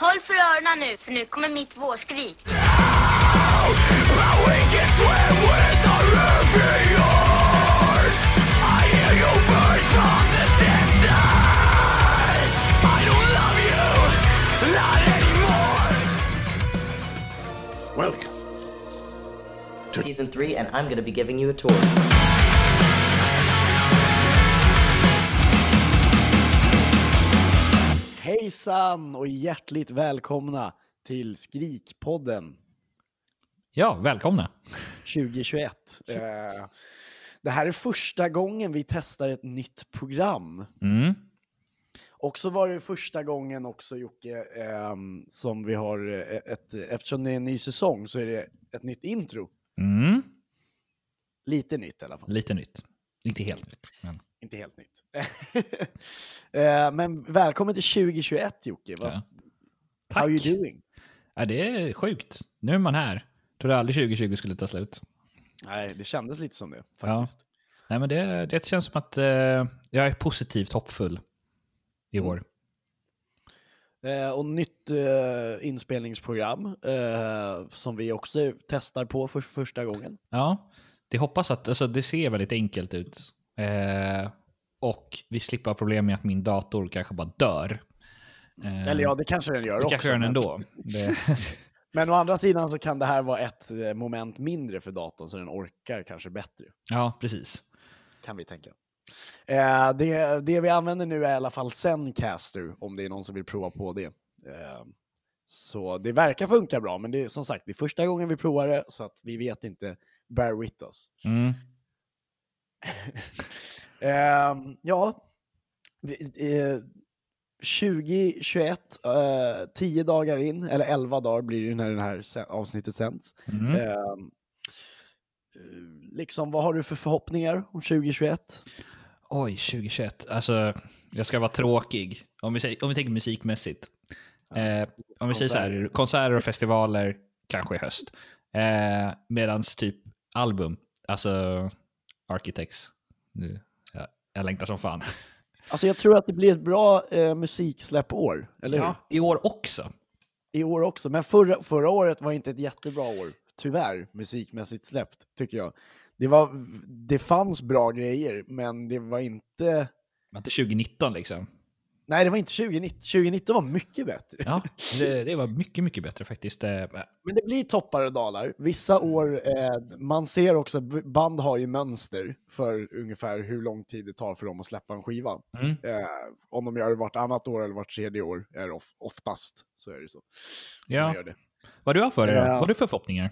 Håll för öronen nu, för nu kommer mitt vårskrik. Welcome. season three, and I'm gonna be giving you a tour. Hejsan och hjärtligt välkomna till Skrikpodden Ja, välkomna. 2021. Eh, det här är första gången vi testar ett nytt program. Mm. Och så var det första gången också Jocke, ehm, som vi har eh, ett, eftersom det är en ny säsong så är det ett nytt intro. Mm. Lite nytt i alla fall. Lite nytt. Inte helt nytt. Men... Inte helt nytt. Eh, Men välkommen till 2021 Jocke. Ja. How you Tack. doing? Ja, det är sjukt. Nu är man här. Trodde aldrig 2020 skulle ta slut. Nej, det kändes lite som det Ja. faktiskt. Nej, men det, det känns som att eh, jag är positivt hoppfull i år. Eh, och nytt eh, inspelningsprogram eh, som vi också testar på för första gången. Ja, det hoppas att alltså, det ser väldigt enkelt ut. Eh, och vi slipper ha problem med att min dator kanske bara dör. Eh, Eller ja, det kanske den gör det också. kanske gör den ändå. Det, Men å andra sidan så kan det här vara ett eh, moment mindre för datorn så den orkar kanske bättre. ja, precis. Kan vi tänka. Eh, det, det vi använder nu är i alla fall Zencaster om det är någon som vill prova på det. Eh, så det verkar funka bra, men det är som sagt det är första gången vi provar det så att vi vet inte. Bear with us. Mm. Ehm, ja, vi- eh, 2021, eh, 10 dagar in, eller 11 dagar blir det när det här avsnittet sänds. Mm. Eh, liksom, vad har du för förhoppningar om 2021? Oj, 2021. Alltså, jag ska vara tråkig. Om vi, säger, om vi tänker musikmässigt. Eh, om vi säger så här, konserter och festivaler, kanske i höst. Eh, medans typ album, alltså Architects. Nu, ja, jag längtar som fan. Alltså jag tror att det blir ett bra eh, musiksläppår, eller hur? Ja, I år också. I år också, men förra, förra året var inte ett jättebra år, tyvärr, musikmässigt släppt, tycker jag. Det, var, det fanns bra grejer, men det var inte... Men inte 2019 liksom. Nej, det var inte 2019. 2019 var mycket bättre. Ja, det, det var mycket, mycket bättre faktiskt. Eh, Men det blir toppar och dalar. Vissa år, eh, man ser också, band har ju mönster för ungefär hur lång tid det tar för dem att släppa en skiva. Mm. Eh, om de gör det vartannat år eller vart tredje år, är of, oftast så är det så. Ja. De gör det. Vad du har för dig då? Ja. Vad har du för förhoppningar?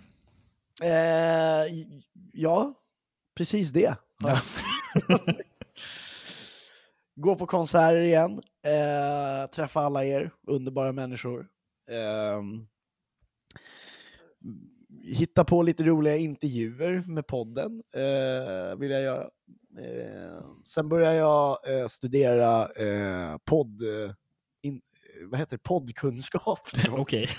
Eh, ja, precis det. Ja. Gå på konserter igen, eh, träffa alla er, underbara människor. Ehm, hitta på lite roliga intervjuer med podden, eh, vill jag göra. Eh, sen börjar jag eh, studera eh, podd... Eh, in, vad heter det? Poddkunskap. Okej.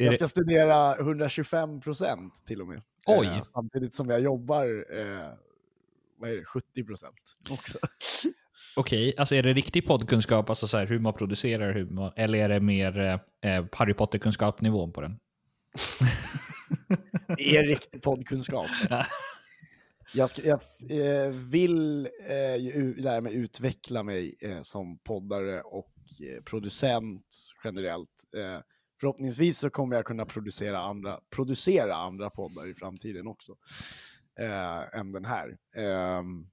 Jag ska studera 125 procent till och med. Oj. Eh, samtidigt som jag jobbar eh, vad är det, 70 procent också. Okej, alltså är det riktig poddkunskap, alltså så här, hur man producerar, hur man, eller är det mer eh, eh, Harry Potter-kunskap-nivån på den? Det är riktig poddkunskap. Jag, ska, jag eh, vill eh, lära mig utveckla mig eh, som poddare och eh, producent generellt. Eh, förhoppningsvis så kommer jag kunna producera andra, producera andra poddar i framtiden också. Eh, än den här. Ehm,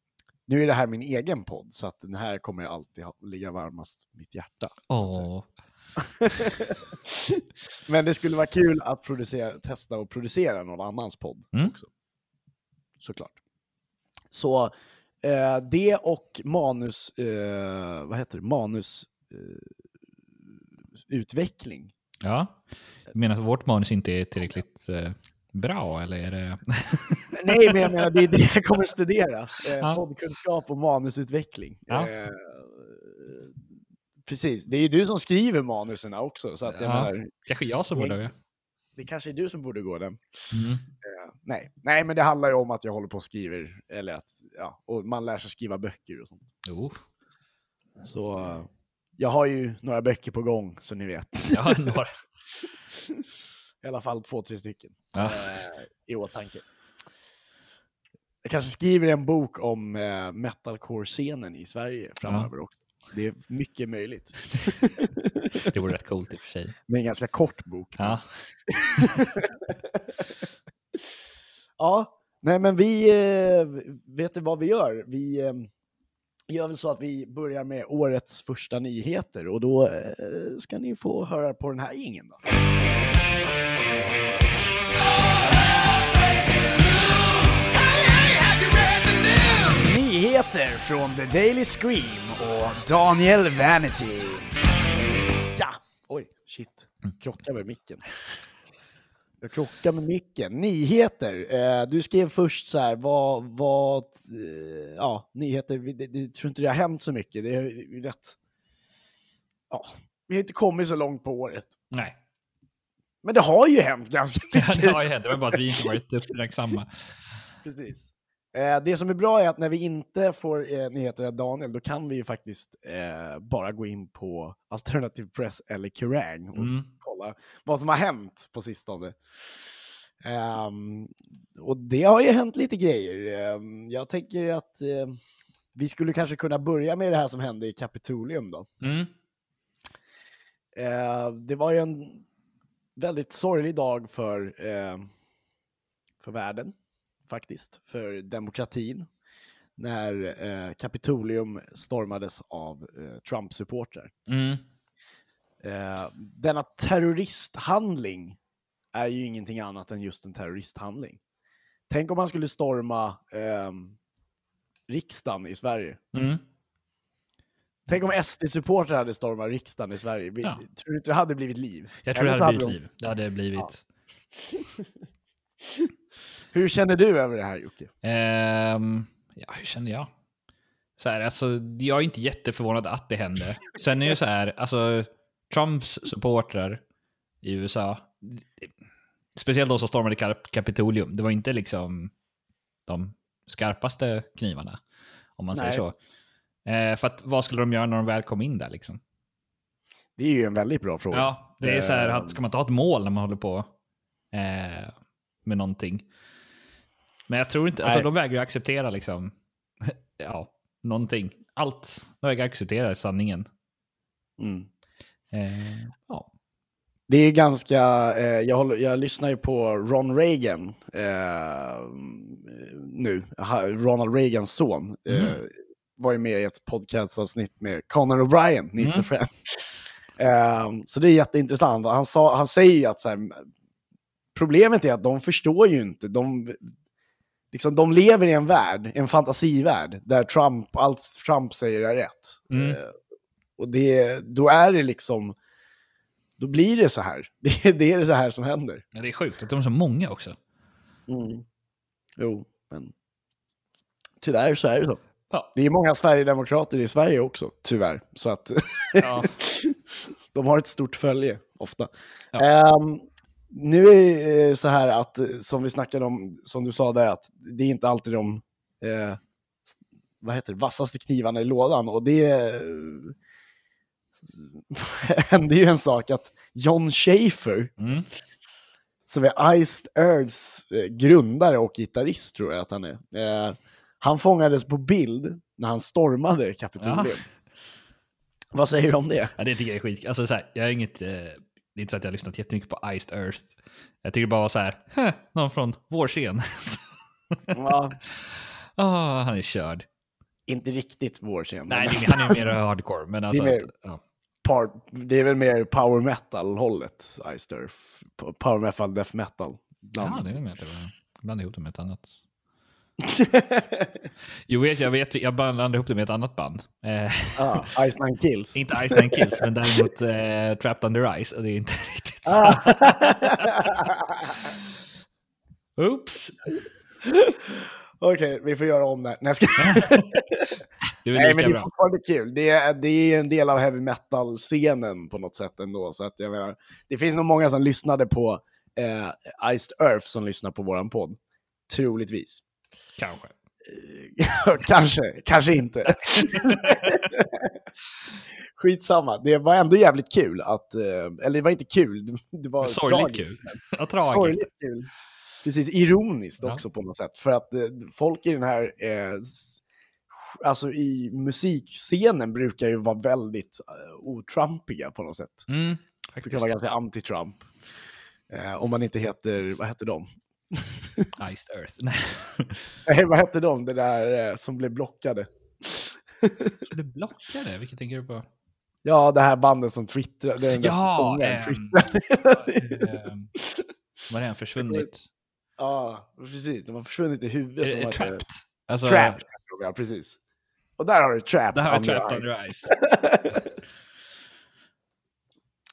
nu är det här min egen podd, så att den här kommer alltid ha, ligga varmast mitt hjärta. Men det skulle vara kul att producera, testa och producera någon annans podd Mm. också. Såklart. Så eh, det och manus, eh, vad heter det, manus eh. Ja. Du menar att vårt manus inte är tillräckligt eh, bra, eller är det... Nej, men jag menar det är det jag kommer studera. Eh, Ja. Poddkunskap och manusutveckling. Ja. Eh, precis, det är ju du som skriver manuserna också. Så att jag Ja. menar, Kanske jag som borde... det kanske är du som borde gå den. Mm. Eh, nej. nej, men det handlar ju om att jag håller på och skriver, eller att ja, och man lär sig skriva böcker och sånt. Jo. Så eh, jag har ju några böcker på gång, så ni vet. Ja, några. I alla fall två, tre stycken Ja. eh, i åtanke. Jag kanske skriver en bok om eh, metalcore-scenen i Sverige framöver också. Det är mycket möjligt. Det vore rätt coolt i och för sig. Men en ganska kort bok. Ja. Ja, nej men vi, eh, vet du vad vi gör? Vi eh, gör väl så att vi börjar med årets första nyheter och då ska ni få höra på den här ingen då. Nyheter från The Daily Scream och Daniel Vanity. Ja, oj, shit. Krockar med micken. Jag krockar med micken. Nyheter. Eh, du skrev först så här, vad, vad, eh, ja, nyheter, det, det, tror inte det har hänt så mycket. Det är rätt, ja, vi har inte kommit så långt på året. Nej, Men det har ju hänt ganska mycket. det har ju hänt. Det var bara att vi inte varit uppmärksamma. Precis. Eh, det som är bra är att när vi inte får eh, nyheter av Daniel, då kan vi ju faktiskt eh, bara gå in på Alternative Press eller Kerrang och Mm. kolla vad som har hänt på sistone. Ehm, och det har ju hänt lite grejer. Ehm, jag tänker att eh, vi skulle kanske kunna börja med det här som hände i Kapitolium då. Mm. Eh, det var ju en väldigt sorglig dag för, eh, för världen, faktiskt, för demokratin, när eh, Kapitolium stormades av eh, Trump-supportrar. Mm. Eh, denna terroristhandling är ju ingenting annat än just en terroristhandling. Tänk om man skulle storma eh, riksdagen i Sverige. Mm. Tänk om SD-supportrar hade stormat riksdagen i Sverige. Ja. Tror du inte det hade blivit liv? Jag tror det hade blivit liv. Det hade blivit... Hur känner du över det här Jocke? Ehm, ja, hur känner jag? Så här, alltså, jag är inte jätteförvånad att det hände. Sen är det så här, alltså, Trumps supportrar i USA, speciellt de som stormade Kap- Kapitolium, det var inte liksom de skarpaste knivarna, om man säger Nej. så. Eh, för att vad skulle de göra när de väl kom in där liksom? Det är ju en väldigt bra fråga. Ja, det är så här, Ehm. att- ska man inte ha ett mål när man håller på eh, med någonting? Men jag tror inte, alltså Nej. de vägrar acceptera liksom, ja, någonting. Allt, de vägrar acceptera sanningen. Mm. Eh, ja. Det är ganska, eh, jag, håller, jag lyssnar ju på Ron Reagan eh, nu, Ronald Reagans son. Eh, Mm. var ju med i ett podcastavsnitt med Conor O'Brien, Needs Mm. friend. Eh, så det är jätteintressant. Han, sa, han säger ju att så här, problemet är att de förstår ju inte. De, liksom, de lever i en värld, en fantasivärld, där Trump, allt Trump säger är rätt. Mm. Eh, och det, då är det liksom, då blir det så här. Det, är- det är det så här som händer. Ja, Det är sjukt att de är så många också. Mm. Jo, men tyvärr så är det så. Ja. Det är många Sverigedemokrater i Sverige också, tyvärr. Så att Ja. de har ett stort följe ofta. Ja. Ehm, nu är det eh, så här att, eh, som vi snackade om, som du sa där, att det är inte alltid de eh, vad heter det, vassaste knivarna i lådan. Och det eh, hände ju en sak att John Schaefer, Mm. som är Iced Earths grundare och gitarrist tror jag att han är. Eh, han fångades på bild när han stormade Kapitolium. Ja. Vad säger du om det? Ja, det tycker jag är skit. Alltså, så här, jag är inget, eh, det är inte så att jag har lyssnat jättemycket på Iced Earth. Jag tycker bara så här, "Hä, någon från vår scen. Ja, Ah, han är körd. inte riktigt vår scen. Nej, det är- han är mer hardcore. Men alltså, mer- att- ja. par, det är väl mer power metal-hållet, Iced Earth. Power metal, death metal. ja, bland- det är mer det var, blandade ihop det med ett annat. Jo, vet, jag vet, jag blandade ihop det med ett annat band. Eh, Ja, Ice Nine Kills. inte Ice Nine Kills, men däremot eh, Trapped Under Ice. Och det är inte riktigt. Ah. Oops! Okej, vi får göra om det. Nej, jag ska... Det Nej, men det är bra. fortfarande kul. Det är, det är en del av heavy metal-scenen på något sätt ändå. Så att jag menar, det finns nog många som lyssnade på eh, Iced Earth som lyssnar på våran podd. Troligtvis. Kanske. kanske, kanske inte. Skitsamma, det var ändå jävligt kul att, eh, eller det var inte kul, det var Sorgligt tragiskt. kul. Ja, tragiskt. Sorgligt kul. Precis, ironiskt Ja. också på något sätt. För att eh, folk i den här, eh, alltså i musikscenen brukar ju vara väldigt eh, otrumpiga på något sätt. Mm, Det kan vara ganska anti-Trump. Eh, om man inte heter, vad hette de? Iced Earth. Nej. Nej, vad hette de, det där eh, som blev blockade? Så du blockade? Vilket tänker du på? Ja, det här bandet som twittrade, den där Ja, sångaren ehm, twittrade. Ehm, Var det en försvunnit? ja, precis. De har försvunnit i huvudet. Är som var- Trapped? Alltså, Trapped, ja precis. Och där har du Trapped. Det här är Under Trapped Ice. Under Ice.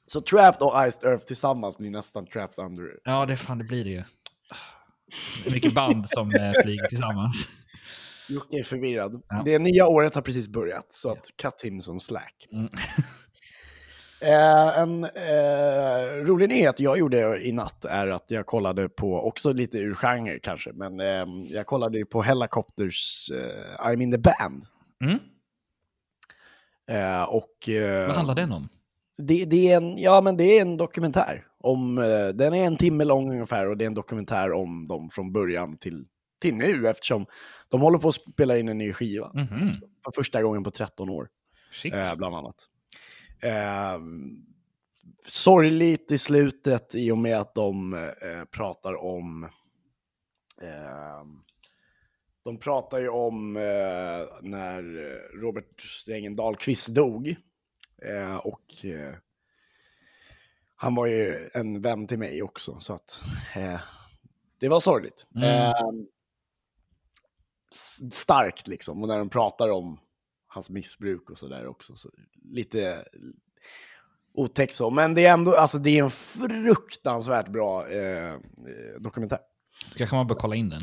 Så Trapped och Iced Earth tillsammans blir nästan Trapped Under. Ja, det, fan, det blir det ju. Det är mycket band som eh, flyger tillsammans. Jocke är förvirrad. Ja. Det nya året har precis börjat, så att cut him som slack. Mm. Eh, en eh, rolig nyhet jag gjorde i natt är att jag kollade på, också lite ur genre kanske, men eh, jag kollade ju på Hellacopters eh, I'm in the band. Mm. Eh, och, Vad handlar den om? Det, det, är en, ja, men det är en dokumentär. Om, eh, den är en timme lång ungefär och det är en dokumentär om dem från början till, till nu eftersom de håller på att spela in en ny skiva Mhm. för första gången på 13 år, Shit. eh, bland annat. Eh, sorgligt i slutet i och med att de eh, pratar om... Eh, de pratar ju om eh, när Robert Strängen Dahlqvist dog. Eh, och eh, han var ju en vän till mig också, så att eh, det var sorgligt. Mm. Eh, s- starkt liksom, och när de pratar om hans missbruk och sådär också. Så lite otäckt så, men det är ändå, alltså det är en fruktansvärt bra eh, dokumentär. Kanske man bör kolla in den.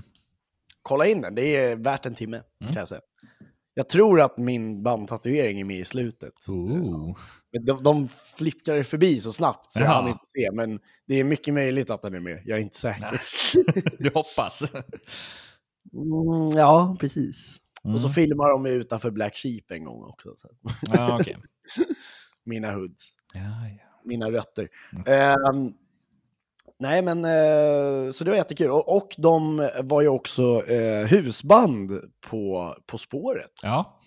Kolla in den, det är värt en timme Mm. kan jag säga. Jag tror att min bandtatuering är med i slutet. Ooh. De, de flickar förbi så snabbt så jag Jaha. hann inte se, men det är mycket möjligt att den är med. Jag är inte säker. Du hoppas. Mm, ja, precis. Mm. Och så filmar de utanför Black Sheep en gång också. Så. Ja, okej. Mina hoods, Ja, ja. mina rötter. Mm. Ehm, nej, men eh, så det var jättekul. Och, och de var ju också eh, husband på På spåret ja,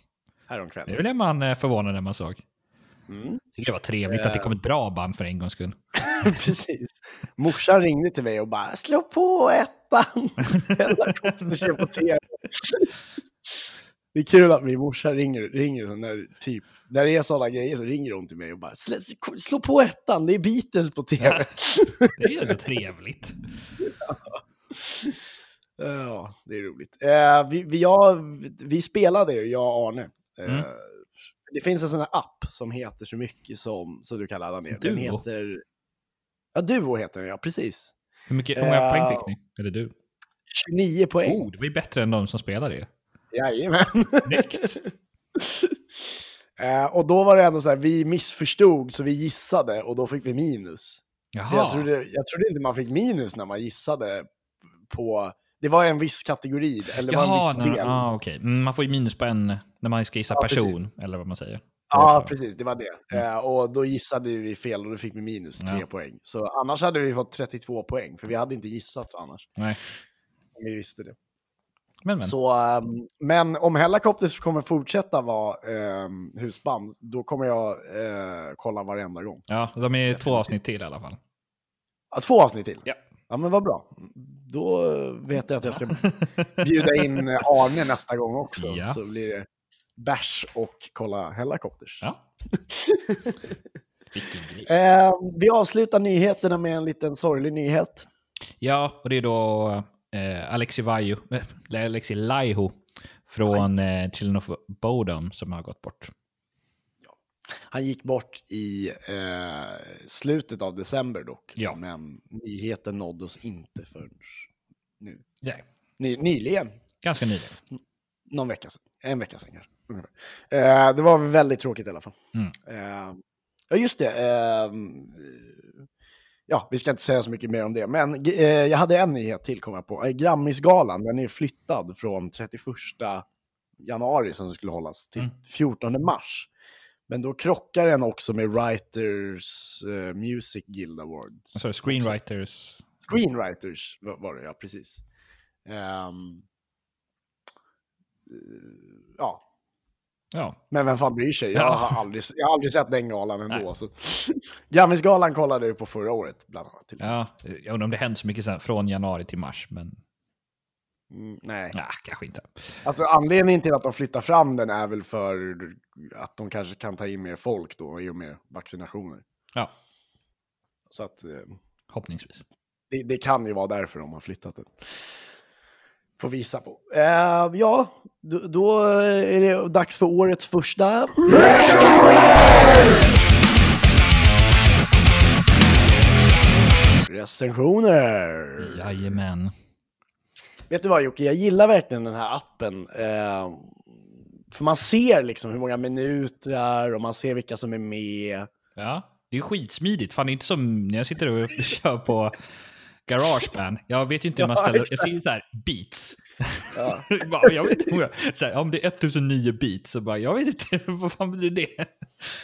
häromkvällen. blev man eh, förvånad när man såg. Mm. Tycker det var trevligt att det kom ett bra band för en gångs skull. Precis. Morsan ringde till mig och bara slå på ettan. Helikoptern ser på tv. Det är kul att min morsa ringer, ringer när, typ, när det är sådana grejer så ringer hon till mig och bara slå, slå på ettan, det är Beatles på tv. Det är ju ändå trevligt. Ja, det är roligt. Eh, vi, vi, ja, vi spelade ju, jag och Arne. Eh, Mm. Det finns en sån här app som heter så mycket som, som du kan ladda ner. Den Duo? heter... Ja, Duo heter den, ja precis. Hur, mycket, hur många Eh, poäng fick ni? Eller du? 29 poäng. Oh, det var ju bättre än de som spelade ju. Jajamän. Snyggt. eh, och då var det ändå så här, vi missförstod så vi gissade och då fick vi minus. Jaha. Jag, trodde, jag trodde inte man fick minus när man gissade på... Det var en viss kategori, eller det var en Jaha, viss del. ah, okej. Mm, man får ju minus på en när man ska gissa Ja, precis. person, eller vad man säger. Ja, precis, det var det. Eh, och då gissade vi fel och då fick vi minus tre Mm. Ja. poäng. Så annars hade vi fått 32 poäng, för vi hade inte gissat annars. Nej. Om vi visste det. Men, men. Så, ehm, men om Hellacopters kommer fortsätta vara ehm, husband, då kommer jag eh, kolla varenda gång. Ja, de är två avsnitt till i alla fall. Ja, två avsnitt till? Ja. Ja, men vad bra. Då vet jag att jag ska bjuda in Arne nästa gång också. Ja. Så blir det bärs och kolla Hellacopters. Ja. Eh, vi avslutar nyheterna med en liten sorglig nyhet. Ja, och det är då eh, Alexi Vaiho, eh, Alexi Laiho från eh, Children of Bodom som har gått bort. Han gick bort i eh, slutet av december dock. Ja. Men nyheten nådde oss inte förrän nu. Nej. Ny, nyligen. Ganska nyligen. Någon vecka sedan. En vecka sedan kanske. Eh, det var väldigt tråkigt i alla fall. Mm. Eh, ja, just det. Ja, vi ska inte säga så mycket mer om det. Men eh, jag hade en nyhet till komma på. Eh, Grammisgalan, den är flyttad från 31 januari som skulle hållas till Mm. 14 mars. Men då krockar den också med Writers eh, Music Guild Awards. Alltså, screenwriters. Screenwriters var det, ja precis. Eh, ja, Ja, men vem fan bryr sig? Jag Ja. har aldrig, jag har aldrig sett den galan ändå. Nej. Så. Grammisgalan kollade jag på förra året, bland annat. Till ja. Jag undrar om det hänt så mycket sen, från januari till mars, men Mm, nej. nej, kanske inte. Alltså, anledningen till att de flyttar fram den är väl för att de kanske kan ta in mer folk då, i och med vaccinationer. Ja, Så att eh, hoppningsvis. det, det kan ju vara därför de har flyttat den. Får visa på. Eh, ja, då, då är det dags för årets första. Recensioner. Jajamän. Vet du vad Jocke, jag gillar verkligen den här appen. Eh, för man ser liksom hur många minuter och man ser vilka som är med. Ja, det är ju skitsmidigt. Fan, det är inte som när jag sitter och kör på Garageband. Jag vet ju inte hur man Ja, ställer... exakt. Jag ju så här beats. Ja. Jag vet inte så här, om det är 1009 beats, så bara, jag vet inte, vad fan betyder det?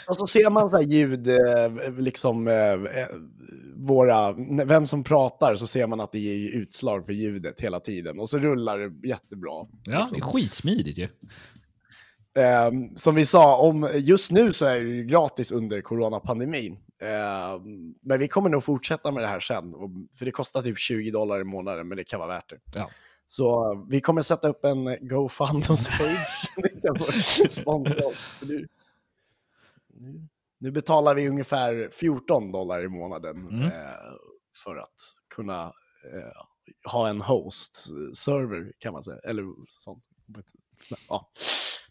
Och så ser man så här ljud, eh, liksom eh, eh, våra, vem som pratar så ser man att det ger utslag för ljudet hela tiden. Och så rullar det jättebra. Ja, det är liksom. skitsmidigt ju. Eh, som vi sa, om, just nu så är det ju gratis under coronapandemin. Eh, men vi kommer nog fortsätta med det här sen. Och, för det kostar typ 20 dollar i månaden, men det kan vara värt det. Ja. Så vi kommer sätta upp en GoFundMe-page. Nu, nu, nu betalar vi ungefär 14 dollar i månaden Mm. eh, för att kunna eh, ha en host-server, kan man säga. Eller sånt. Ja.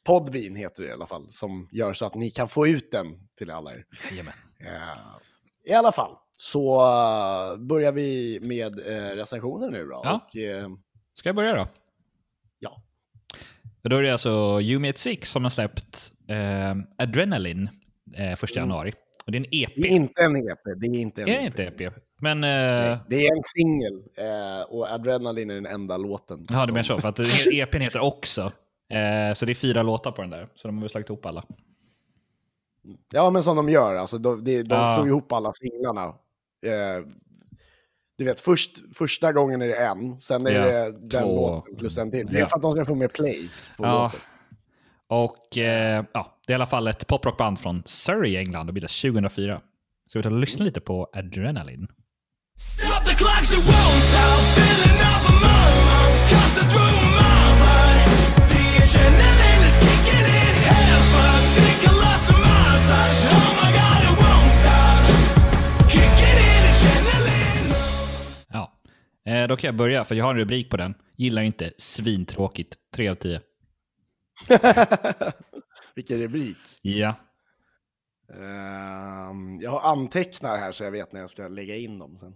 Podbean heter det i alla fall, som gör så att ni kan få ut den till alla er. Jajamän. Eh, I alla fall, så eh, börjar vi med uh, recensioner nu då. Ja. Och, eh, Ska jag börja då? ja. Och Då är det alltså Yumi at Six som har släppt eh, Adrenaline eh, 1 januari. Och det är en EP. Det är inte en EP. Det är inte en Är det inte EP? Men... Eh, Det är en singel eh, och Adrenaline är den enda låten. Ja, det menar så. För att EPn heter också. Eh, så det är fyra låtar på den där. Så de har väl slagit ihop alla. Ja, men som de gör. Alltså, de de, de Ja. slår ihop alla singlarna. Eh, du vet, först, första gången är det en, sen är Ja, det den två. låten plus en till. Det är Ja. för att de ska få mer plays på Ja. låten. Och eh, ja, det är i alla fall ett poprockband från Surrey i England och bildades 2004. Så vi tar och lyssna lite på Adrenaline. Stop the clocks, it won't stop. Filling up moments, coursing through my Ja, eh, då kan jag börja för jag har en rubrik på den. Gillar inte svintråkigt. 3 av 10. Vilken rubrik. Ja. Ehm, jag har antecknar här så jag vet när jag ska lägga in dem sen.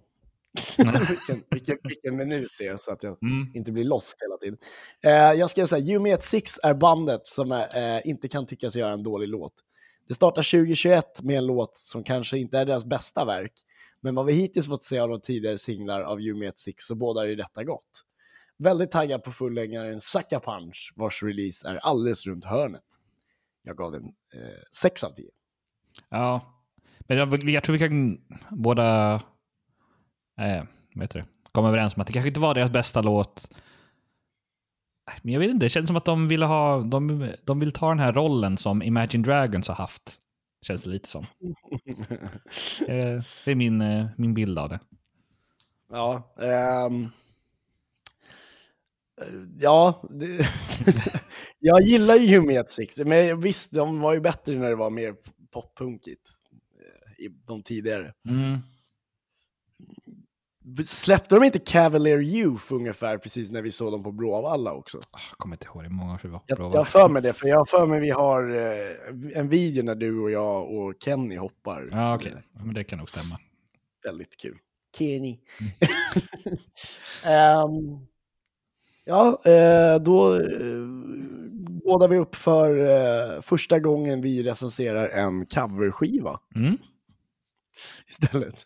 vilken, vilken, vilken minut det är så att jag Mm. inte blir lost hela tiden. Eh, jag ska säga, You Me At Six är bandet som är, eh, inte kan tyckas göra en dålig låt. Det startar 2021 med en låt som kanske inte är deras bästa verk, men vad vi hittills fått se av de tidigare singlar av At Six så bådar ju detta gott. Väldigt taggad på fullängdaren Sucker Punch, vars release är alldeles runt hörnet. Jag gav den eh, 6 av 10. Ja. Men jag, jag tror vi kan båda eh, vet du, komma överens om att det kanske inte var deras bästa låt. Men jag vet inte, det känns som att de ville ha, de, de vill ta den här rollen som Imagine Dragons har haft. Känns det lite som. Eh, det är min, eh, min bild av det. Ja, eh, ja det, jag gillar ju At Six, men visst, de var ju bättre när det var mer poppunkigt eh, de tidigare. Mm. Släppte de inte Cavalier Youth ungefär precis när vi såg dem på Bråvalla också? Ah, Jag kommer inte ihåg, det många år sedan vi var på jag har för mig det, för jag har för mig vi har eh, en video när du och jag och Kenny hoppar. Ja, okej. Ja, men det kan nog stämma. Väldigt kul. Kenny. Ehm, ja, eh, då uh, bådar vi upp för eh, första gången vi recenserar en coverskiva Mm. istället.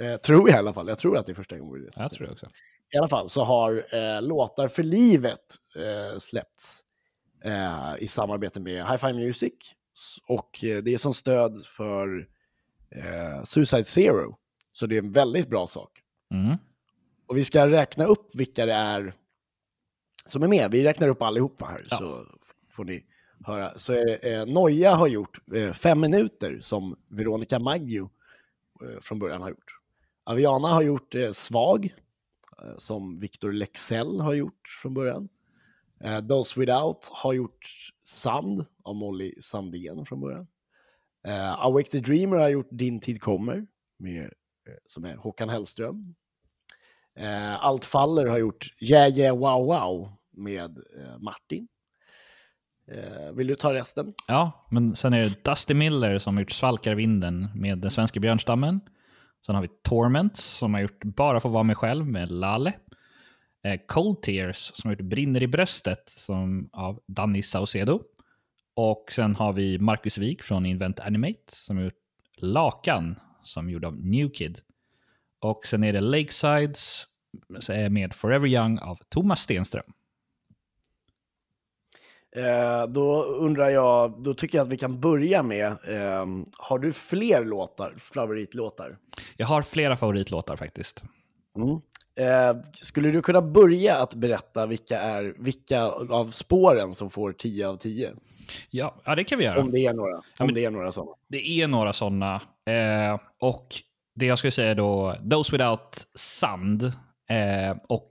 Eh, tror jag i alla fall. Jag tror att det är första gången. Jag tror det också. I alla fall så har eh, Låtar för livet eh, släppts eh, i samarbete med Hi-Fi Music, Och eh, det är som stöd för eh, Suicide Zero. Så det är en väldigt bra sak. Mm. Och vi ska räkna upp vilka det är som är med. Vi räknar upp allihopa här Ja. så får ni höra. Så eh, Noja har gjort eh, fem minuter som Veronica Maggio eh, från början har gjort. Aviana har gjort eh, Svag eh, som Victor Lexell har gjort från början. Eh, Those Without har gjort Sand av Molly Sandén från början. Eh, Awake the Dreamer har gjort Din tid kommer med, eh, som är Håkan Hellström. Eh, Allt faller har gjort Yeah yeah wow wow med eh, Martin. Eh, vill du ta resten? Ja, men sen är det Dusty Miller som har gjort Svalkarvinden med den svenska björnstammen. Sen har vi Torment som har gjort Bara få vara mig själv med Lale. Eh, Cold Tears som har gjort Brinner i bröstet som, av Danny Saucedo. Och sen har vi Marcus Wik från Invent Animate som har gjort Lakan som gjord av New Kid. Och sen är det Lakesides med Forever Young av Thomas Stenström. Eh, då undrar jag, då tycker jag att vi kan börja med, ehm, har du fler låtar, favoritlåtar? Jag har flera favoritlåtar faktiskt. Mm. Eh, skulle du kunna börja att berätta vilka, är, vilka av spåren som får 10 av 10? Ja, ja det kan vi göra. Om det är några, om men- det är några sådana. Det är några sådana. Eh, och det jag skulle säga då, Those Without Sand eh, och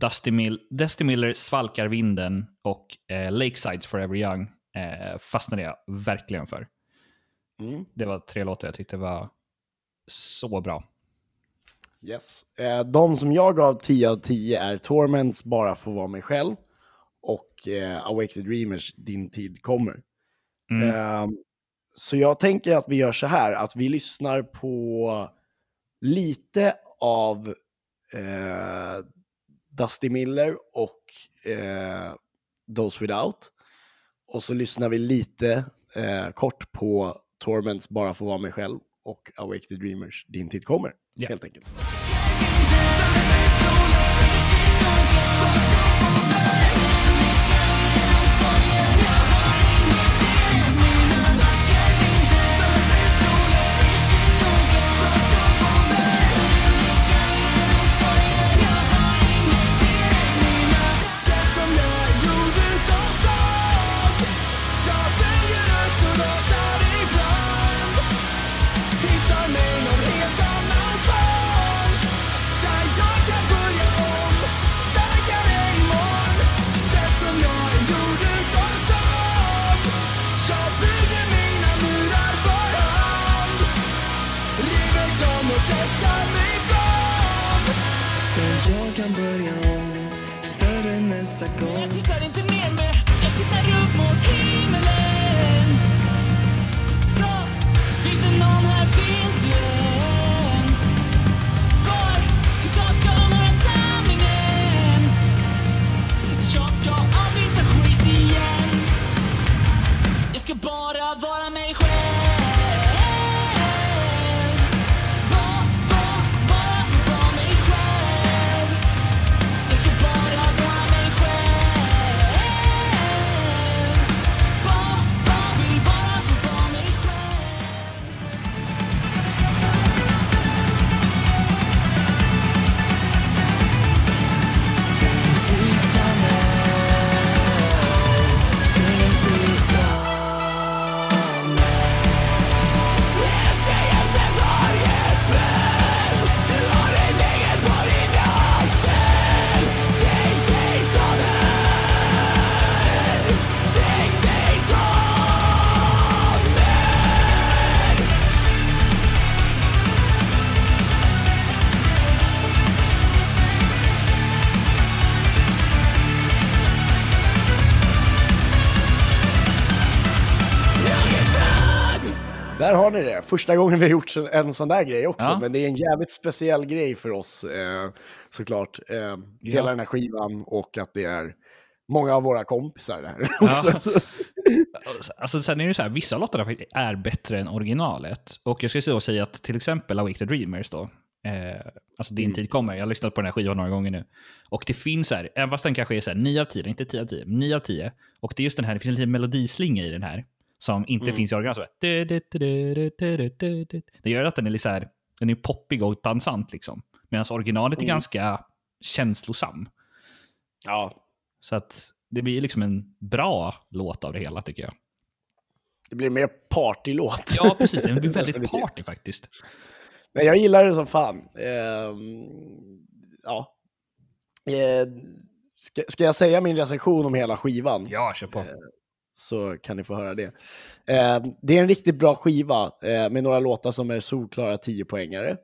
Dusty, Mill, Dusty Miller Svalkar vinden och eh, Lakesides Forever Young eh, fastnade jag verkligen för. Mm. Det var tre låtar jag tyckte var så bra. Yes. Eh, de som jag gav 10 av 10 är Torments Bara få vara mig själv och eh, Awake the Dreamers Din tid kommer. Mm. Eh, så jag tänker att vi gör så här, att vi lyssnar på lite av eh, Dusty Miller och eh, Those Without. Och så lyssnar vi lite eh, kort på Torments Bara få vara mig själv och Awake the Dreamers Din tid kommer. Ja. Helt enkelt. Första gången vi har gjort en- sån där grej också. Ja. Men det är en jävligt speciell grej för oss eh, såklart. Eh, Hela den här skivan och att det är många av våra kompisar där Ja. också. Så- Alltså, sen är det så här, vissa låtar är bättre än originalet. Och jag skulle säga att till exempel Awake the Dreamers då, eh, alltså Din tid kommer, jag har lyssnat på den här skivan några gånger nu. Och det finns här, även fast den kanske är så här 9 av 10, inte 10 av 10, men 9 av 10. Och det är just den här, det finns en liten melodislinga i den här som inte mm. finns i originalet. Det gör att den är lite så här, den är poppig och dansant liksom. Medan originalet mm. är ganska känslosam. Ja. Så att det blir liksom en bra låt av det hela tycker jag. Det blir mer partylåt. Ja, precis. Den blir väldigt alltså, party faktiskt. Nej, jag gillar det som fan. Eh, ja. Eh, ska, ska, jag säga min recension om hela skivan? Ja, kör på. Eh, så kan ni få höra det. Eh, det är en riktigt bra skiva eh, med några låtar som är solklara 10-poängare.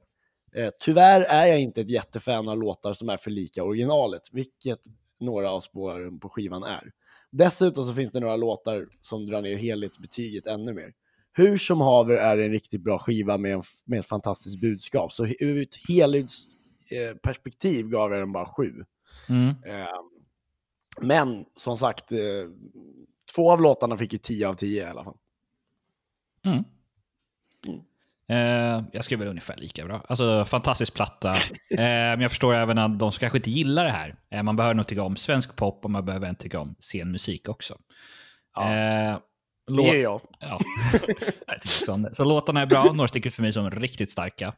Eh, tyvärr är jag inte ett jättefan av låtar som är för lika originalet, vilket några av spåren på skivan är. Dessutom så finns det några låtar som drar ner helhetsbetyget ännu mer. Hur som haver är det en riktigt bra skiva med, en, med ett fantastiskt budskap. Så ur ett helhetsperspektiv gav jag den bara sju. Mm. Eh, Men som sagt, eh, två av låtarna fick ju 10 av 10 i alla fall. Mm. Eh, jag skriver ungefär lika bra. Alltså fantastisk platta. Eh, men jag förstår även att de som kanske inte gillar det här. Eh, man behöver nog tycka om svensk pop och man behöver även tycka om scenmusik också. Ja. Eh, Det låt- är jag. Ja. Så låtarna är bra, några stycken för mig som riktigt starka.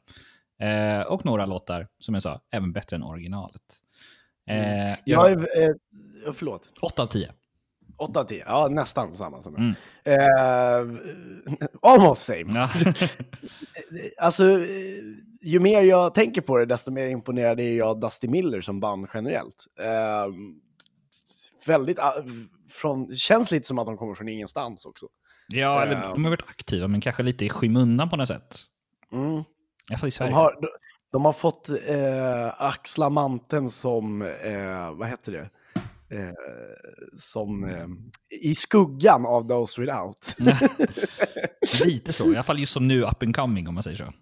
Eh, och några låtar, som jag sa, även bättre än originalet. Eh, Jag jag, är, eh, förlåt, 8 av 10. 8 av 10. Ja, nästan samma som jag. Mm. Eh, almost same. Ja. Alltså, eh, ju mer jag tänker på det, desto mer imponerad är jag av Dusty Miller som band generellt. Eh, väldigt, ah, från, känns lite som att de kommer från ingenstans också. ja, eller, Eh. de har varit aktiva, men kanske lite i skymundan på något sätt. Mm. I alla fall i Sverige. De har, de, de har fått eh, axla manteln som, eh, vad heter det? Eh, som eh, i skuggan av Those Without. Lite så, i alla fall just som nu up and coming om man säger så.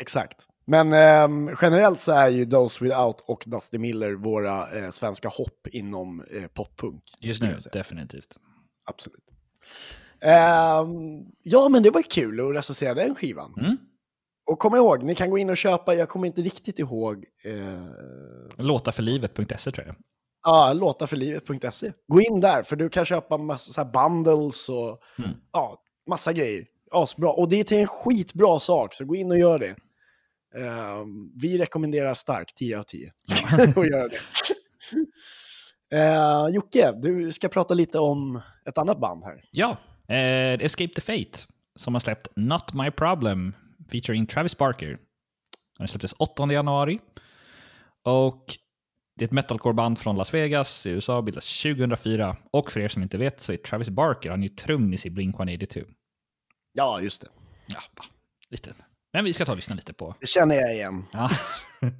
Exakt. Men eh, generellt så är ju Those Without och Dusty Miller våra eh, svenska hopp inom eh, poppunk. Just nu, definitivt. Absolut. Ehm, ja, men det var kul att recensera den skivan. Mm. Och kom ihåg, ni kan gå in och köpa, jag kommer inte riktigt ihåg, eh, Låtarförlivet.se tror jag. Ja, låtarförlivet.se. Gå in där, för du kan köpa massa så bundles och Mm. ja, massa grejer. Asbra. Och det är till en skitbra sak, så gå in och gör det. Ehm, vi rekommenderar starkt 10 av 10. och göra det. Uh, Jocke, du ska prata lite om ett annat band här. Ja, eh, Escape the Fate som har släppt Not My Problem featuring Travis Barker. Den släpptes 8 januari. Och det är ett metalcore-band från Las Vegas i USA, bildas 2004. Och för er som inte vet så är Travis Barker, han är ju trummis i Blink-182. Ja, just det. Ja, va, lite. Men vi ska ta och lyssna lite på. Det känner jag igen. Ja.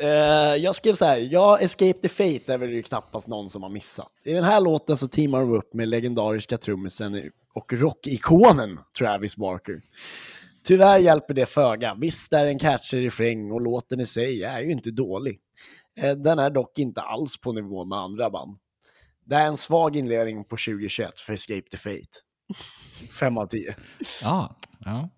Yes, jag skrev så här, ja, Escape the Fate är väl ju knappast någon som har missat. I den här låten så teamar de upp med legendariska trummisen och rockikonen Travis Barker. Tyvärr hjälper det föga. Visst är det en catchy refräng och låten i sig är ju inte dålig. Eh, den är dock inte alls på nivå med andra band. Det är en svag inledning på 2021 för Escape the Fate. 5 av 10. Ja, ja.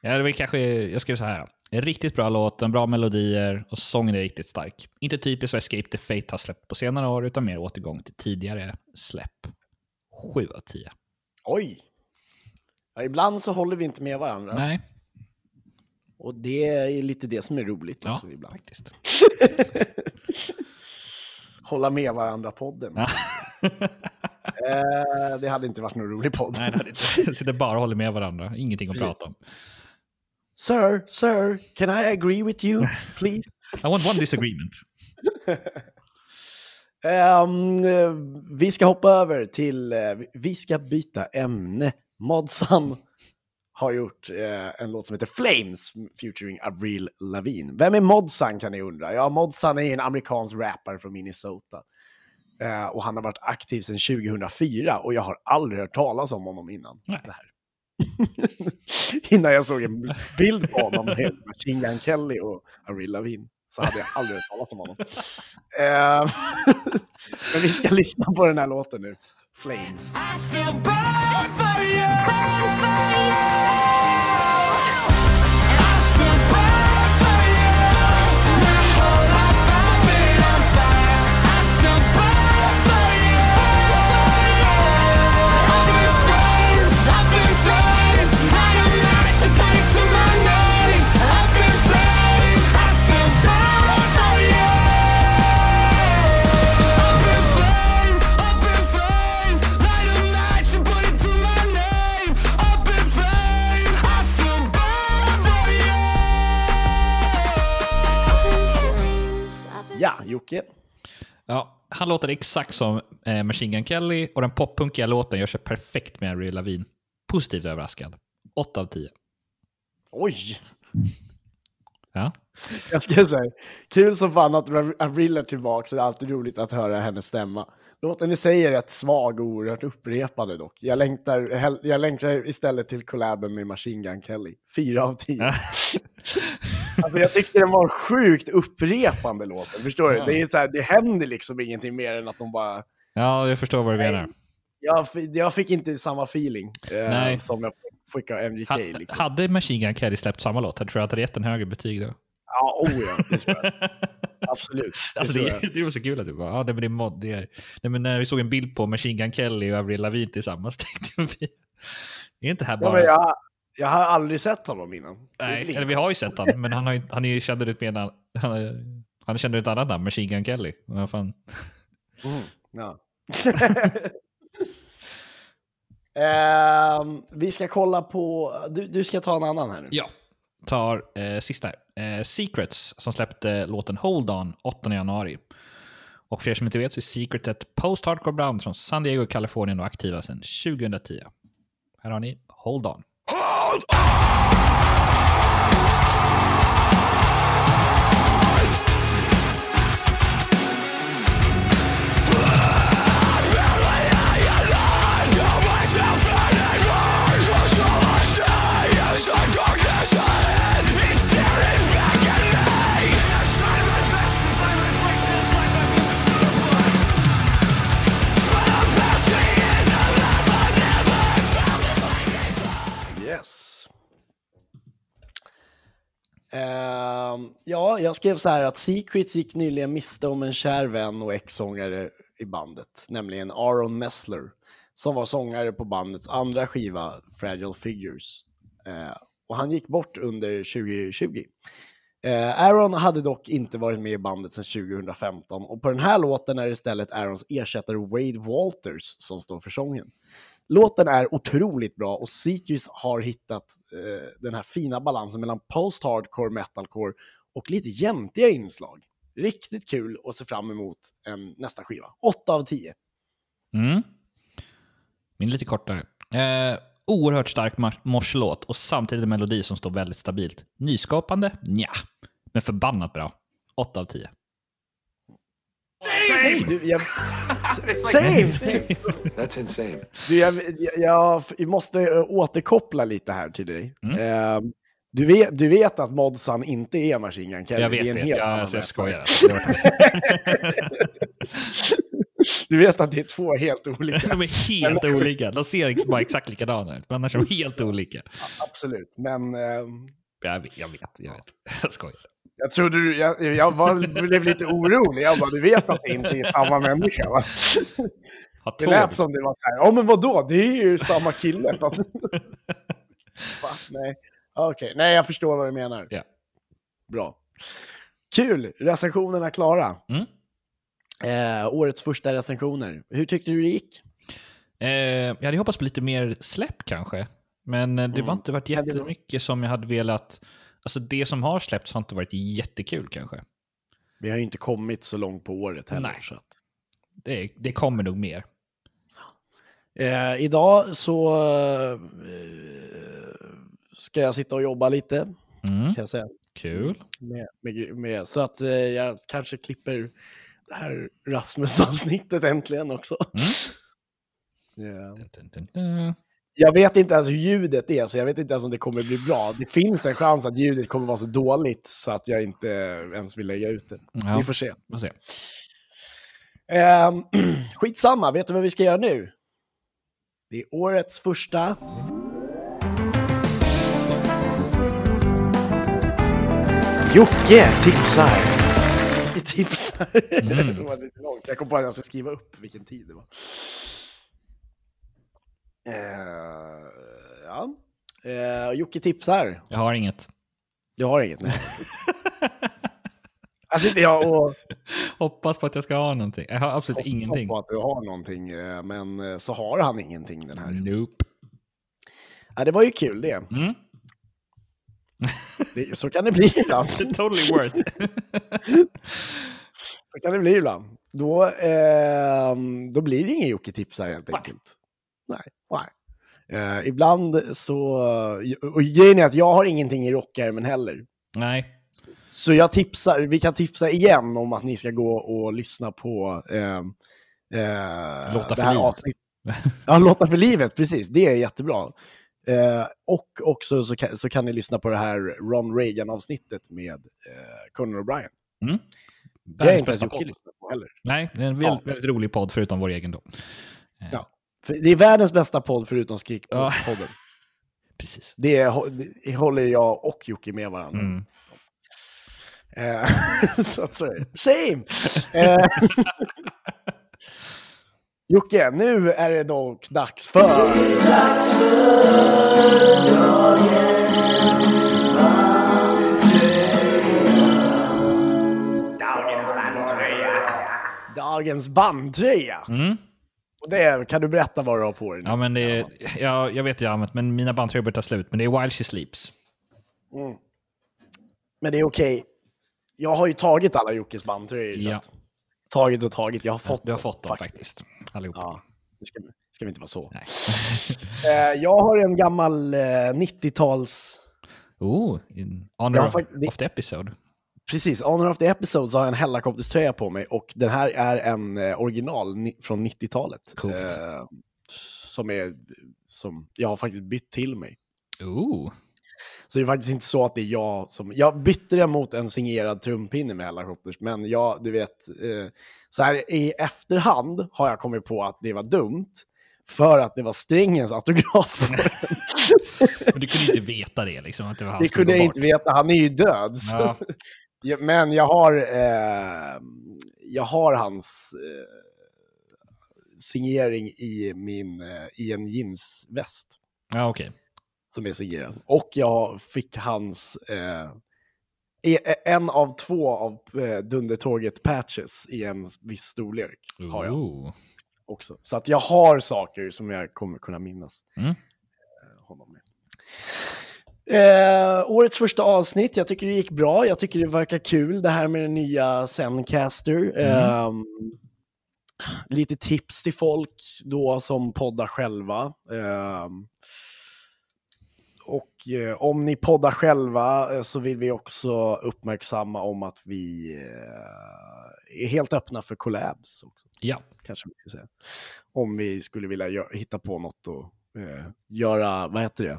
ja det var kanske, jag skrev så här. Riktigt bra låt, en bra melodier och sången är riktigt stark. Inte typiskt vad Escape the Fate har släppt på senare år, utan mer återgång till tidigare släpp. 7 av 10. Oj! Ja, ibland så håller vi inte med varandra. Nej, Och det är lite det som är roligt ja, också ibland. faktiskt. Hålla med varandra-podden. Ja. Eh, det hade inte varit någon rolig podd. Nej, det hade inte. Sitter bara och håller med varandra. Ingenting att Precis. prata om. Sir, sir, can I agree with you, please? I want one disagreement. Eh, vi ska hoppa över till, eh, vi ska byta ämne. Modsan har gjort eh, en låt som heter Flames featuring Avril Lavigne. Vem är Modsan kan ni undra? Ja, Modsan är en amerikansk rappare från Minnesota. Eh, och han har varit aktiv sedan 2004 och jag har aldrig hört talas om honom innan. Nej. Det här. Innan jag såg en bild på honom med Machine Gun Kelly och Avril Lavigne så hade jag aldrig hört talas om honom. Eh, men vi ska lyssna på den här låten nu. Flames. Jocke. Ja, han låter exakt som eh, Machine Gun Kelly och den poppunkiga låten gör sig perfekt med Avril Lavigne. Positivt överraskad. 8 av 10. Oj! Ja. Jag ska säga, kul som fan att Avril är tillbaka, så det är alltid roligt att höra hennes stämma. Låten i sig är rätt svag och oerhört upprepande dock. Jag längtar, jag längtar istället till collaben med Machine Gun Kelly. Fyra av tio. alltså, jag tyckte den var sjukt upprepande låten, förstår du? Ja. Det, är så här, det händer liksom ingenting mer än att de bara... ja, jag förstår vad du menar. Jag, jag fick inte samma feeling eh, som jag fick av MGK. Ha, liksom. Hade Machine Gun Kelly släppt samma låt, jag tror jag att det hade gett en högre betyg då. Ja, oh ja, det tror jag. Absolut. Det Alltså det, jag. det var så kul att du bara, ja det, men det är mod. Det är, nej, men när vi såg en bild på Machine Gun Kelly och Avril Lavigne tillsammans tänkte vi, är inte här Ja, bara... men jag, har aldrig sett honom innan. Nej, eller vi har ju sett han, men han, har han är ju känd ut med en han, han kände ut ett annat namn, Machine Gun Kelly. Vad fan. Mm, ja. Ehm, vi ska kolla på... Du, du ska ta en annan här nu. Ja, tar eh, sista här. Eh, Secrets som släppte låten Hold On 8 januari. Och för er som inte vet så är Secrets ett post-hardcore band från San Diego, Kalifornien och aktiva sedan 2010. Här har ni Hold On. Yes. Han jag skrev så här att Secrets gick nyligen miste om en kär vän och ex-sångare i bandet, nämligen Aaron Messler, som var sångare på bandets andra skiva Fragile Figures. Eh, och han gick bort under 2020. Eh, Aaron hade dock inte varit med i bandet sedan 2015 och på den här låten är det istället Aarons ersättare Wade Walters som står för sången. Låten är otroligt bra och Secrets har hittat eh, den här fina balansen mellan post-hardcore, metalcore och lite jäntiga inslag. Riktigt kul och se fram emot en nästa skiva. 8 av 10. Mm. Min lite kortare. Eh, oerhört stark morslåt och samtidigt en melodi som står väldigt stabilt. Nyskapande? Nja. Men förbannat bra. 8 av 10. Du, jag, same! same. That's insane. Du, jag, jag, måste eh, återkoppla lite här till dig. Mm. Eh, du, vet, du vet att Modsan inte är Machine Gun Kelly? Jag vet är en det. Jag, alltså, jag rappare. skojar. Det Du vet att det är två helt olika? De är helt olika. De ser bara exakt likadana ut, men annars är de helt olika. Absolut, men... Eh, Jag vet, jag vet. Jag, vet. jag skojar. Jag trodde du, jag, jag var, blev lite orolig. Jag bara, du vet att det inte är samma människa va? Det lät som det var så här, ja men vadå, det är ju samma kille. Va? Nej, okej, nej jag förstår vad du menar. Ja. Bra. Kul, recensionerna klara. Mm. Eh, årets första recensioner. Hur tyckte du det gick? Eh, jag hade hoppats på lite mer släpp kanske. Men det Mm. har inte varit var- jättemycket som jag hade velat... Alltså det som har släppts har inte varit jättekul kanske. Vi har ju inte kommit så långt på året heller. Nej. Så att... Det, det kommer nog mer. eh, idag så eh, ska jag sitta och jobba lite, Mm. kan jag säga. Kul. med, med, med, så att eh, jag kanske klipper det här Rasmus-avsnittet äntligen också. Mm. Ja. Dun, dun, dun. Jag vet inte ens hur ljudet är, så jag vet inte ens om det kommer bli bra. Det finns en chans att ljudet kommer vara så dåligt så att jag inte ens vill lägga ut det. Ja. Vi får se. Får se. Ehm, skitsamma, vet du vad vi ska göra nu? Det är årets första... Jocke tipsar. Vi tipsar. det var lite långt. Jag kom på att jag ska skriva upp vilken tid det var. Uh, ja. Eh, Jocke tipsar. Jag har inget. Jag har inget. Nej. alltså inte jag och... Hoppas på att jag ska ha någonting. Jag har absolut ingenting. på att du har någonting, eh, men så har han ingenting den här. Nope. Ja, det var ju kul det. Mm. Det så kan det bli ibland. totally worth så kan det bli ibland. Då, eh, då blir det ingen Jocke tipsar helt enkelt. Nej. Nej. Eh, ibland så, och grejen är att jag har ingenting i rockärmen heller. Nej. Så jag tipsar, vi kan tipsa igen om att ni ska gå och lyssna på eh, eh, Låta det för livet. Ja, Lotta för livet, precis. Det är jättebra. Eh, och också så kan, så kan ni lyssna på det här Ron Reagan-avsnittet med eh, Conan O'Brien. Mm. Det Världens inte ens Jocke podd. lyssnat på heller. Nej, det är en väldigt, väldigt rolig podd förutom vår egen då. Eh, Ja. Det är världens bästa podd förutom Skrikpodden. Ja. Precis. Det, är, håller jag och Jocke med varandra. Mm. Eh, så att så är det. Same! Jocke, nu är det dock dags för... Dagens bandtröja. Mm. Och det, kan du berätta vad du har på dig? nu? Ja, men det är, ja, jag vet jag har använt, men mina bandtröjor börjar ta slut. Men det är While She Sleeps. Men det är okej. Jag har ju tagit alla Jockes bandtröjor. så Ja. att- Tagit och tagit. Jag har fått Du har fått dem faktiskt. Allihopa. Ja, det ska, ska vi inte vara så. Nej. Eh, jag har en gammal eh, 90-tals... Oh, in honor of, det- of the episode. Precis, Honor of the Episode så har jag en Hellacopters-tröja på mig och den här är en eh, original från 90-talet. Coolt. Eh, som, är, som jag har faktiskt bytt till mig. Oh. Så det är faktiskt inte så att det är jag som... Jag bytte den mot en signerad trumpinne med Hellacopters, men jag, du vet, eh, så här i efterhand har jag kommit på att det var dumt, för att det var Strängens autograf. Men du kunde inte veta det liksom, att det var han det kunde jag inte veta, han är ju död. Ja. Men jag har, eh, jag har hans eh, signering i, min, eh, i en jeansväst Ja, okej. Som är signerad. Och jag fick hans, eh, e- en av två av eh, Dundertåget-patches i en viss storlek har jag också. Så att jag har saker som jag kommer kunna minnas Mm. eh, honom med. Eh, årets första avsnitt, jag tycker det gick bra. Jag tycker det verkar kul det här med den nya Zencaster. Ehm, lite tips till folk då som poddar själva. Ehm, och eh, om ni poddar själva eh, så vill vi också uppmärksamma om att vi eh, är helt öppna för collabs också Ja. kanske vi ska säga. Om vi skulle vilja gö- hitta på något och eh, göra, vad heter det?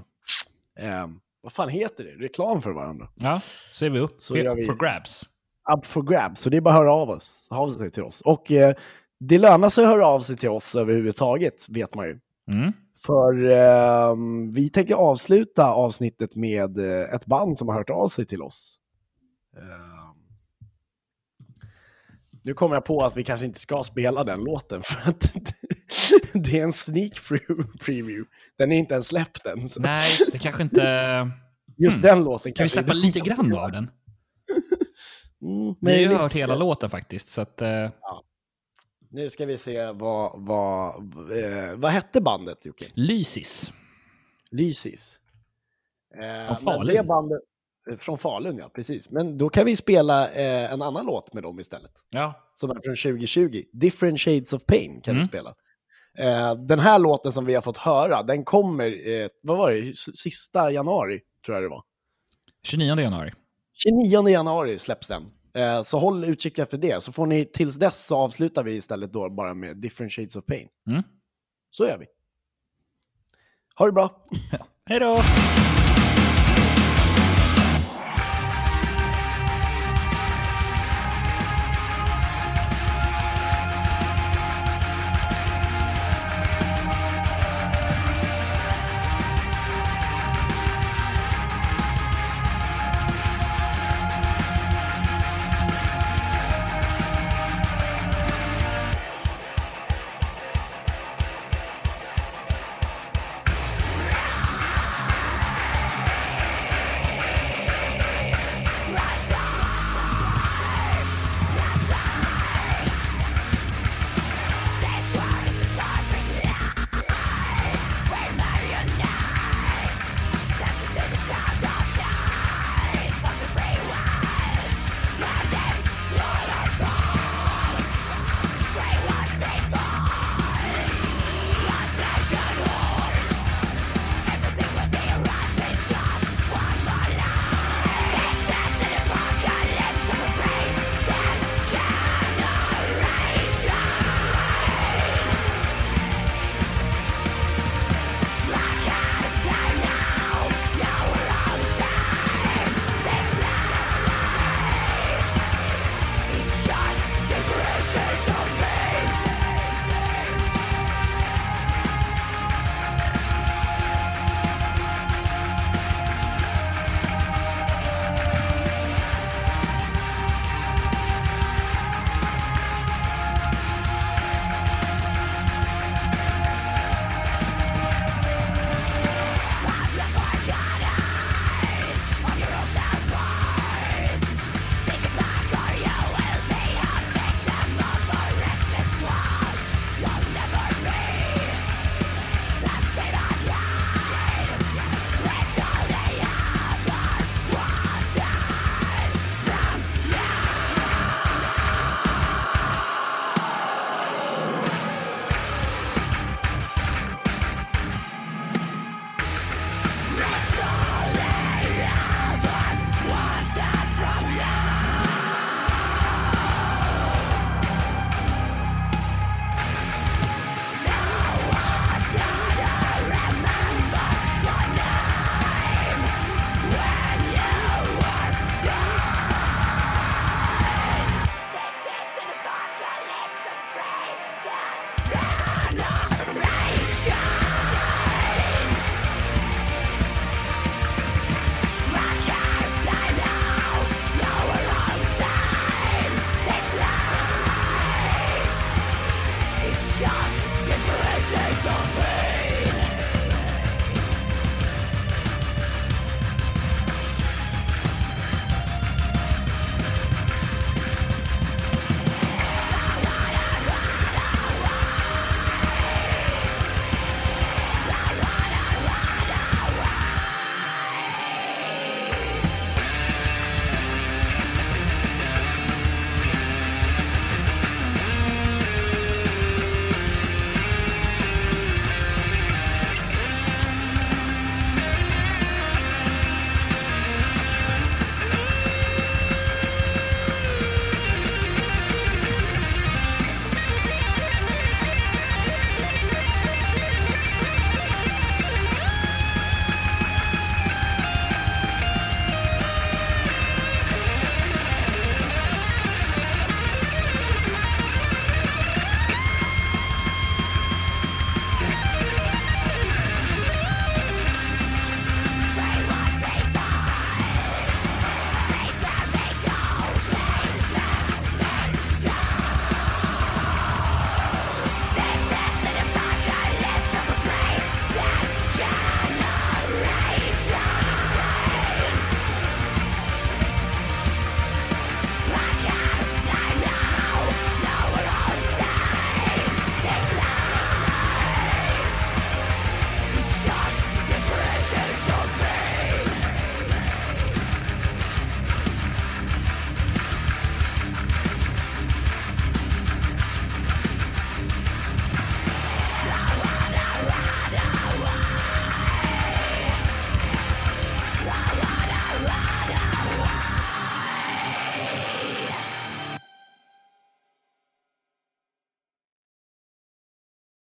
Eh, vad fan heter det? Reklam för varandra. ja, ser vi upp. Så gör vi. For grabs. Up for grabs, så det är bara att höra av oss. Av sig till oss. Och eh, det lönar sig att höra av sig till oss överhuvudtaget, vet man ju. Mm. För eh, vi tänker avsluta avsnittet med eh, ett band som har hört av sig till oss. Eh, nu kommer jag på att vi kanske inte ska spela den låten för att det är en sneak pre- preview. Den är inte ens släppt än. Så Nej, det kanske inte... Just Hmm. den låten Kan vi kanske släppa inte- lite grann av den? Mm, Vi har ju hört hela låten faktiskt, så att... eh, Nu ska vi se vad, vad, eh, vad hette bandet Jocke? Lysis. Lysis. Eh, men Falun. Det bandet, eh, från Falun, ja precis. Men då kan vi spela eh, en annan låt med dem istället. Ja. Som är från 2020. Different Shades of Pain kan vi Mm. spela. Eh, den här låten som vi har fått höra, den kommer, eh, vad var det, sista januari tror jag det var. 29 januari. 29 januari släpps den. Eh, så håll utkik efter det, så får ni tills dess så avslutar vi istället då bara med Different Shades of Pain. Mm. Så gör vi. Ha det bra! Hej då!